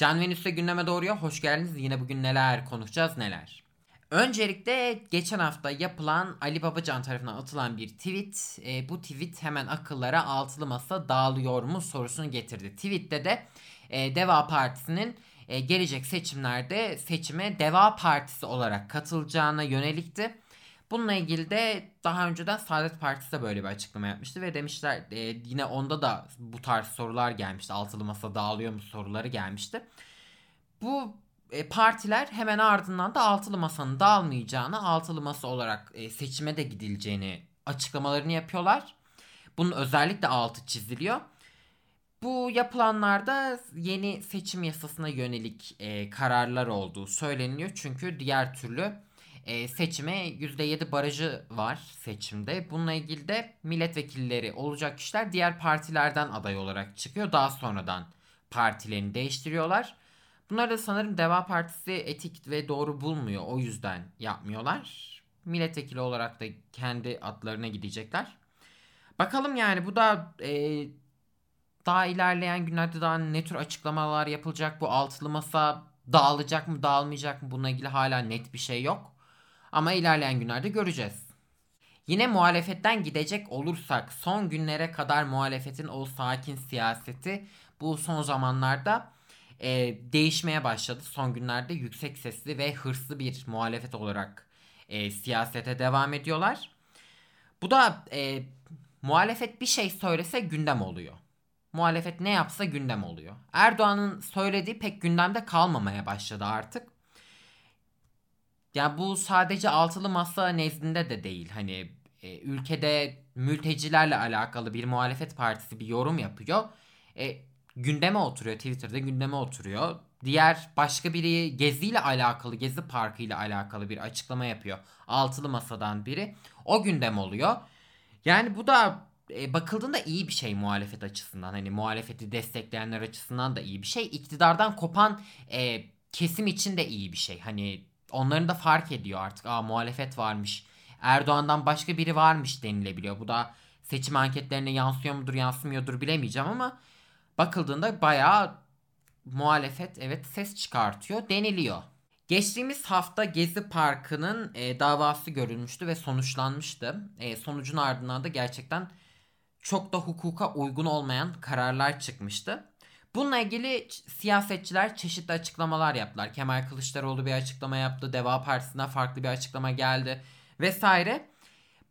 Can Venüs'te gündeme doğruya hoş geldiniz. Yine bugün neler konuşacağız neler. Öncelikle geçen hafta yapılan Ali Babacan tarafından atılan bir tweet. E, bu tweet hemen akıllara altılı masa dağılıyor mu sorusunu getirdi. Tweette de e, Deva Partisi'nin e, gelecek seçimlerde seçime Deva Partisi olarak katılacağına yönelikti. Bununla ilgili de daha önceden Saadet Partisi de böyle bir açıklama yapmıştı ve demişler e, yine onda da bu tarz sorular gelmişti. Altılı masa dağılıyor mu soruları gelmişti. Bu e, partiler hemen ardından da altılı masanın dağılmayacağını, altılı masa olarak e, seçime de gidileceğini açıklamalarını yapıyorlar. Bunun özellikle altı çiziliyor. Bu yapılanlarda yeni seçim yasasına yönelik e, kararlar olduğu söyleniyor. Çünkü diğer türlü e, seçime %7 barajı var seçimde. Bununla ilgili de milletvekilleri olacak kişiler diğer partilerden aday olarak çıkıyor. Daha sonradan partilerini değiştiriyorlar. Bunlar da sanırım Deva Partisi etik ve doğru bulmuyor. O yüzden yapmıyorlar. Milletvekili olarak da kendi adlarına gidecekler. Bakalım yani bu da e, daha ilerleyen günlerde daha ne tür açıklamalar yapılacak? Bu altılı masa dağılacak mı dağılmayacak mı? Bununla ilgili hala net bir şey yok. Ama ilerleyen günlerde göreceğiz. Yine muhalefetten gidecek olursak son günlere kadar muhalefetin o sakin siyaseti bu son zamanlarda e, değişmeye başladı. Son günlerde yüksek sesli ve hırslı bir muhalefet olarak e, siyasete devam ediyorlar. Bu da e, muhalefet bir şey söylese gündem oluyor. Muhalefet ne yapsa gündem oluyor. Erdoğan'ın söylediği pek gündemde kalmamaya başladı artık. Ya bu sadece altılı masa nezdinde de değil. Hani e, ülkede mültecilerle alakalı bir muhalefet partisi bir yorum yapıyor. E, gündeme oturuyor Twitter'da gündeme oturuyor. Diğer başka biri geziyle alakalı, gezi parkıyla alakalı bir açıklama yapıyor. Altılı masadan biri. O gündem oluyor. Yani bu da e, bakıldığında iyi bir şey muhalefet açısından. Hani muhalefeti destekleyenler açısından da iyi bir şey. İktidardan kopan e, kesim için de iyi bir şey. Hani onların da fark ediyor artık. Aa muhalefet varmış. Erdoğan'dan başka biri varmış denilebiliyor. Bu da seçim anketlerine yansıyor mudur yansımıyordur bilemeyeceğim ama bakıldığında bayağı muhalefet evet ses çıkartıyor deniliyor. Geçtiğimiz hafta Gezi Parkı'nın e, davası görülmüştü ve sonuçlanmıştı. E, sonucun ardından da gerçekten çok da hukuka uygun olmayan kararlar çıkmıştı. Bununla ilgili siyasetçiler çeşitli açıklamalar yaptılar. Kemal Kılıçdaroğlu bir açıklama yaptı. Deva Partisi'nden farklı bir açıklama geldi vesaire.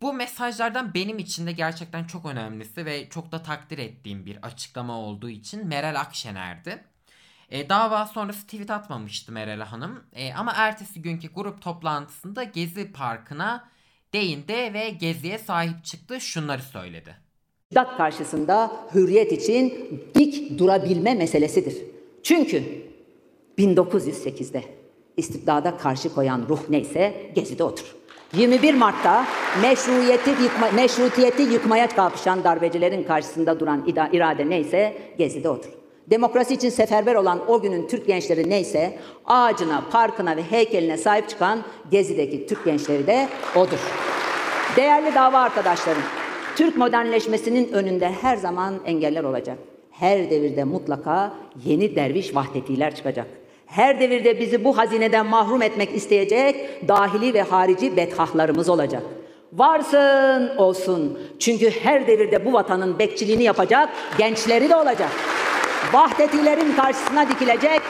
Bu mesajlardan benim için de gerçekten çok önemlisi ve çok da takdir ettiğim bir açıklama olduğu için Meral Akşener'di. E, dava sonrası tweet atmamıştı Meral Hanım. E, ama ertesi günkü grup toplantısında Gezi Parkı'na değindi ve Gezi'ye sahip çıktı şunları söyledi. İstidat karşısında hürriyet için dik durabilme meselesidir. Çünkü 1908'de istibdada karşı koyan ruh neyse Gezi'de otur. 21 Mart'ta meşruiyeti, yıkma, meşrutiyeti yıkmaya kalkışan darbecilerin karşısında duran irade neyse Gezi'de otur. Demokrasi için seferber olan o günün Türk gençleri neyse ağacına, parkına ve heykeline sahip çıkan Gezi'deki Türk gençleri de odur. Değerli dava arkadaşlarım, Türk modernleşmesinin önünde her zaman engeller olacak. Her devirde mutlaka yeni derviş vahdetiler çıkacak. Her devirde bizi bu hazineden mahrum etmek isteyecek dahili ve harici bedhahlarımız olacak. Varsın olsun. Çünkü her devirde bu vatanın bekçiliğini yapacak gençleri de olacak. Vahdetilerin karşısına dikilecek,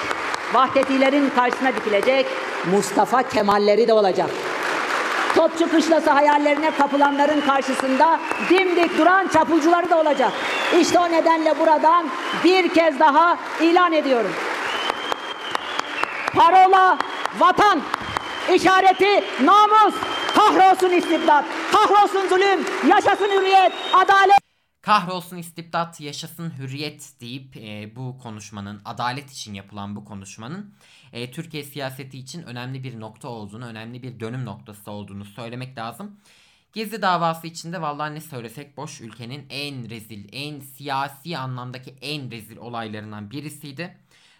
vahdetilerin karşısına dikilecek Mustafa Kemalleri de olacak. Topçu kışlası hayallerine kapılanların karşısında dimdik duran çapulcuları da olacak. İşte o nedenle buradan bir kez daha ilan ediyorum. Parola vatan, işareti namus, kahrolsun istibdat, kahrolsun zulüm, yaşasın hürriyet, adalet. Kahrolsun istibdat, yaşasın hürriyet deyip e, bu konuşmanın, adalet için yapılan bu konuşmanın e, Türkiye siyaseti için önemli bir nokta olduğunu, önemli bir dönüm noktası olduğunu söylemek lazım. Gezi davası içinde vallahi ne söylesek boş ülkenin en rezil, en siyasi anlamdaki en rezil olaylarından birisiydi.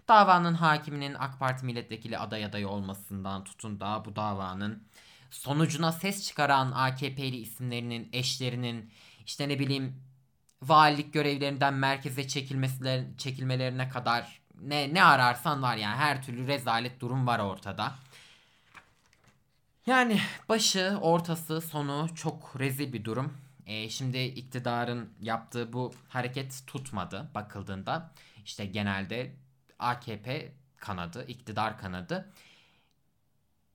Davanın hakiminin AK Parti milletvekili aday adayı olmasından tutun da bu davanın sonucuna ses çıkaran AKP'li isimlerinin eşlerinin işte ne bileyim valilik görevlerinden merkeze çekilmelerine kadar ne ne ararsan var yani her türlü rezalet durum var ortada. Yani başı, ortası, sonu çok rezil bir durum. E, şimdi iktidarın yaptığı bu hareket tutmadı bakıldığında. İşte genelde AKP kanadı, iktidar kanadı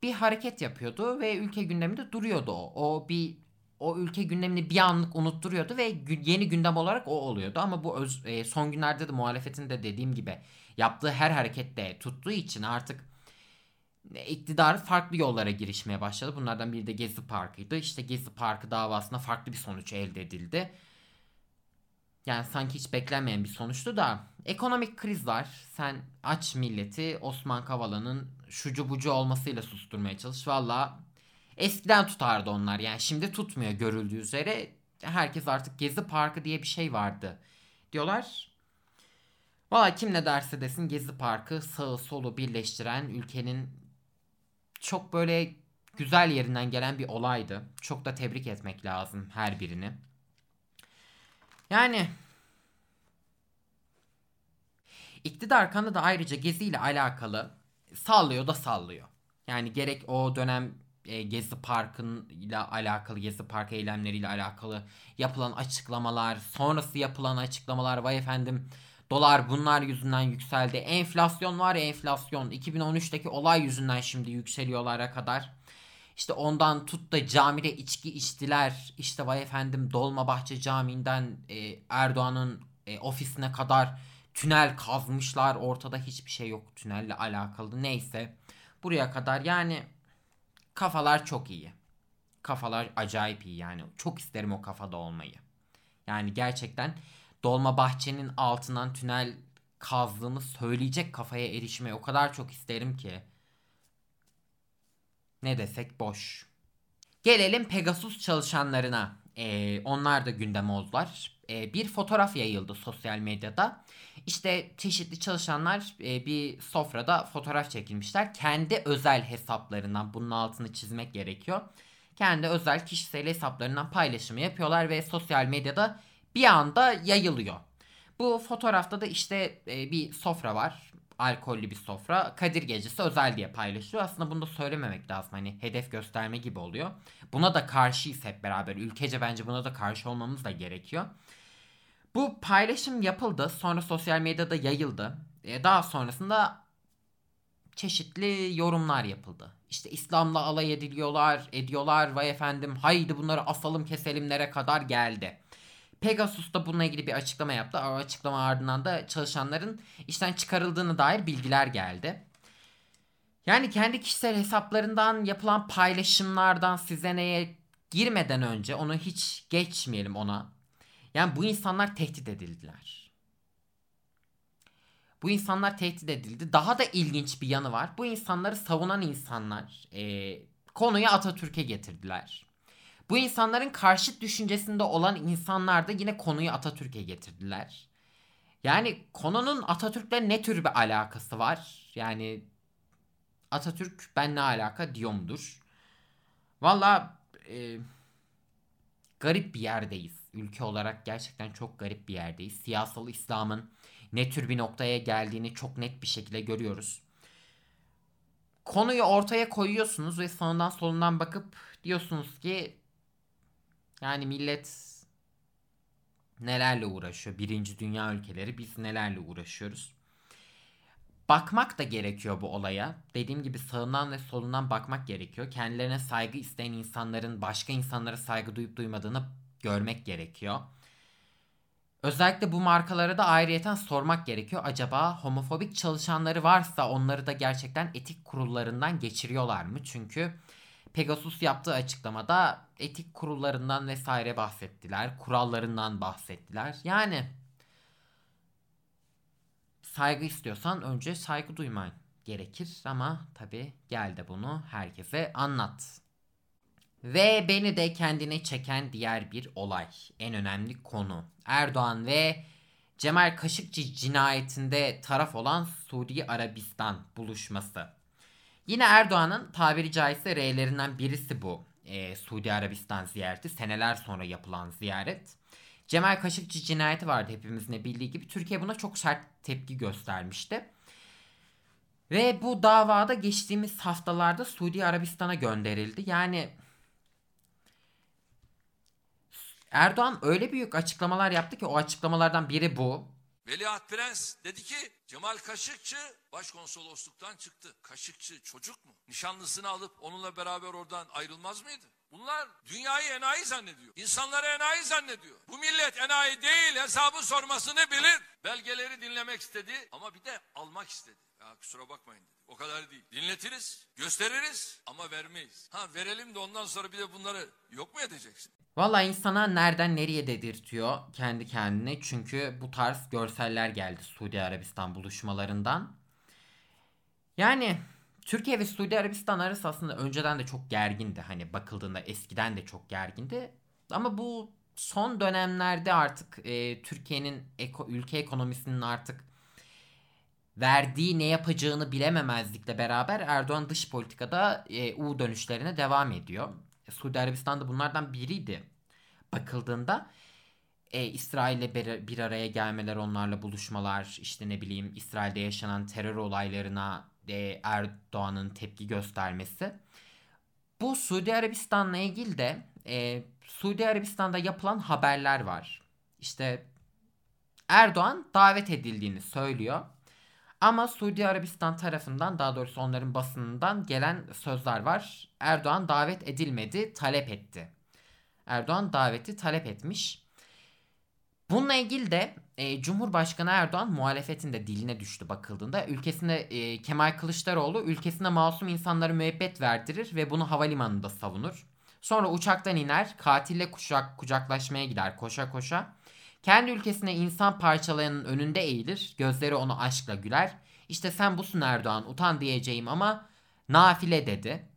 bir hareket yapıyordu ve ülke gündeminde duruyordu o. O bir o ülke gündemini bir anlık unutturuyordu ve yeni gündem olarak o oluyordu. Ama bu öz, e, son günlerde de muhalefetin de dediğim gibi yaptığı her harekette tuttuğu için artık iktidar farklı yollara girişmeye başladı. Bunlardan biri de Gezi Parkı'ydı. İşte Gezi Parkı davasında farklı bir sonuç elde edildi. Yani sanki hiç beklenmeyen bir sonuçtu da ekonomik kriz var. Sen aç milleti Osman Kavala'nın şucu bucu olmasıyla susturmaya çalış. Valla eskiden tutardı onlar. Yani şimdi tutmuyor görüldüğü üzere. Herkes artık Gezi Parkı diye bir şey vardı diyorlar. Valla kim ne derse desin Gezi Parkı sağı solu birleştiren ülkenin çok böyle güzel yerinden gelen bir olaydı. Çok da tebrik etmek lazım her birini. Yani iktidar kanadı ayrıca Gezi ile alakalı sallıyor da sallıyor. Yani gerek o dönem e, Gezi Park'ın ile alakalı Gezi Park eylemleriyle alakalı yapılan açıklamalar, sonrası yapılan açıklamalar vay efendim dolar bunlar yüzünden yükseldi. Enflasyon var ya enflasyon 2013'teki olay yüzünden şimdi yükseliyorlara kadar. İşte ondan tut da camide içki içtiler. İşte vay efendim Dolmabahçe Camii'nden e, Erdoğan'ın e, ofisine kadar tünel kazmışlar. Ortada hiçbir şey yok tünelle alakalı. Neyse. Buraya kadar yani kafalar çok iyi. Kafalar acayip iyi yani. Çok isterim o kafada olmayı. Yani gerçekten Dolmabahçe'nin altından tünel kazdığını söyleyecek kafaya erişmeyi o kadar çok isterim ki. Ne desek boş. Gelelim Pegasus çalışanlarına. Ee, onlar da gündem oldular. Ee, bir fotoğraf yayıldı sosyal medyada. İşte çeşitli çalışanlar e, bir sofrada fotoğraf çekilmişler. Kendi özel hesaplarından bunun altını çizmek gerekiyor. Kendi özel kişisel hesaplarından paylaşımı yapıyorlar ve sosyal medyada bir anda yayılıyor. Bu fotoğrafta da işte e, bir sofra var alkollü bir sofra Kadir Gecesi özel diye paylaşıyor. Aslında bunu da söylememek lazım. Hani hedef gösterme gibi oluyor. Buna da karşıyız hep beraber. Ülkece bence buna da karşı olmamız da gerekiyor. Bu paylaşım yapıldı. Sonra sosyal medyada yayıldı. E, daha sonrasında çeşitli yorumlar yapıldı. İşte İslam'la alay ediliyorlar, ediyorlar. Vay efendim haydi bunları asalım keselimlere kadar geldi. Pegasus da bununla ilgili bir açıklama yaptı. O açıklama ardından da çalışanların işten çıkarıldığını dair bilgiler geldi. Yani kendi kişisel hesaplarından yapılan paylaşımlardan size neye girmeden önce onu hiç geçmeyelim ona. Yani bu insanlar tehdit edildiler. Bu insanlar tehdit edildi. Daha da ilginç bir yanı var. Bu insanları savunan insanlar e, konuyu Atatürk'e getirdiler. Bu insanların karşıt düşüncesinde olan insanlar da yine konuyu Atatürk'e getirdiler. Yani konunun Atatürk'le ne tür bir alakası var? Yani Atatürk ben ne alaka diyor mudur? Valla e, garip bir yerdeyiz. Ülke olarak gerçekten çok garip bir yerdeyiz. Siyasal İslam'ın ne tür bir noktaya geldiğini çok net bir şekilde görüyoruz. Konuyu ortaya koyuyorsunuz ve sağından solundan bakıp diyorsunuz ki yani millet nelerle uğraşıyor? Birinci dünya ülkeleri biz nelerle uğraşıyoruz? Bakmak da gerekiyor bu olaya. Dediğim gibi sağından ve solundan bakmak gerekiyor. Kendilerine saygı isteyen insanların başka insanlara saygı duyup duymadığını görmek gerekiyor. Özellikle bu markalara da ayrıyeten sormak gerekiyor. Acaba homofobik çalışanları varsa onları da gerçekten etik kurullarından geçiriyorlar mı? Çünkü Pegasus yaptığı açıklamada etik kurullarından vesaire bahsettiler. Kurallarından bahsettiler. Yani saygı istiyorsan önce saygı duyman gerekir ama tabi gel de bunu herkese anlat. Ve beni de kendine çeken diğer bir olay. En önemli konu. Erdoğan ve Cemal Kaşıkçı cinayetinde taraf olan Suudi Arabistan buluşması. Yine Erdoğan'ın tabiri caizse R'lerinden birisi bu e, Suudi Arabistan ziyareti. Seneler sonra yapılan ziyaret. Cemal Kaşıkçı cinayeti vardı hepimizin bildiği gibi. Türkiye buna çok sert tepki göstermişti. Ve bu davada geçtiğimiz haftalarda Suudi Arabistan'a gönderildi. Yani Erdoğan öyle büyük açıklamalar yaptı ki o açıklamalardan biri bu. Veliaht Prens dedi ki Cemal Kaşıkçı başkonsolosluktan çıktı. Kaşıkçı çocuk mu? Nişanlısını alıp onunla beraber oradan ayrılmaz mıydı? Bunlar dünyayı enayi zannediyor. İnsanları enayi zannediyor. Bu millet enayi değil hesabı sormasını bilir. Belgeleri dinlemek istedi ama bir de almak istedi. Ya kusura bakmayın dedi. O kadar değil. Dinletiriz, gösteririz ama vermeyiz. Ha verelim de ondan sonra bir de bunları yok mu edeceksin? Valla insana nereden nereye dedirtiyor kendi kendine. Çünkü bu tarz görseller geldi Suudi Arabistan buluşmalarından. Yani Türkiye ve Suudi Arabistan arası aslında önceden de çok gergindi. Hani bakıldığında eskiden de çok gergindi. Ama bu son dönemlerde artık e, Türkiye'nin eko, ülke ekonomisinin artık verdiği ne yapacağını bilememezlikle beraber Erdoğan dış politikada e, U dönüşlerine devam ediyor. Suudi Arabistan'da bunlardan biriydi bakıldığında. E, İsrail'le bir, bir araya gelmeler, onlarla buluşmalar, işte ne bileyim İsrail'de yaşanan terör olaylarına e, Erdoğan'ın tepki göstermesi. Bu Suudi Arabistan'la ilgili de e, Suudi Arabistan'da yapılan haberler var. İşte Erdoğan davet edildiğini söylüyor. Ama Suudi Arabistan tarafından daha doğrusu onların basınından gelen sözler var. Erdoğan davet edilmedi, talep etti. Erdoğan daveti talep etmiş. Bununla ilgili de e, Cumhurbaşkanı Erdoğan muhalefetin de diline düştü bakıldığında. Ülkesinde e, Kemal Kılıçdaroğlu ülkesinde masum insanları müebbet verdirir ve bunu havalimanında savunur. Sonra uçaktan iner, katille kucak, kucaklaşmaya gider koşa koşa. Kendi ülkesine insan parçalayanın önünde eğilir, gözleri onu aşkla güler. İşte sen busun Erdoğan, utan diyeceğim ama nafile dedi.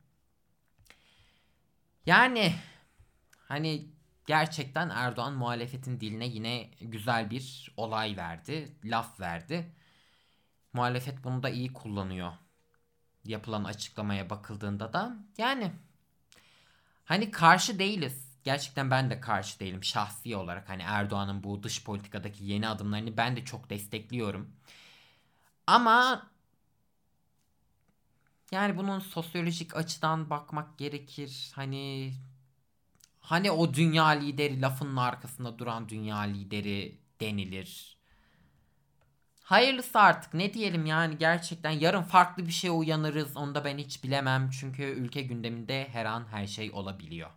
Yani hani gerçekten Erdoğan muhalefetin diline yine güzel bir olay verdi, laf verdi. Muhalefet bunu da iyi kullanıyor. Yapılan açıklamaya bakıldığında da yani hani karşı değiliz. Gerçekten ben de karşı değilim şahsi olarak. Hani Erdoğan'ın bu dış politikadaki yeni adımlarını ben de çok destekliyorum. Ama yani bunun sosyolojik açıdan bakmak gerekir. Hani Hani o dünya lideri lafının arkasında duran dünya lideri denilir. Hayırlısı artık ne diyelim yani gerçekten yarın farklı bir şey uyanırız onu da ben hiç bilemem çünkü ülke gündeminde her an her şey olabiliyor.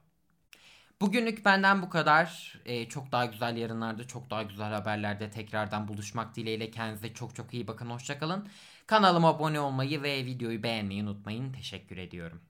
Bugünlük benden bu kadar. Ee, çok daha güzel yarınlarda, çok daha güzel haberlerde tekrardan buluşmak dileğiyle. Kendinize çok çok iyi bakın. Hoşçakalın. Kanalıma abone olmayı ve videoyu beğenmeyi unutmayın. Teşekkür ediyorum.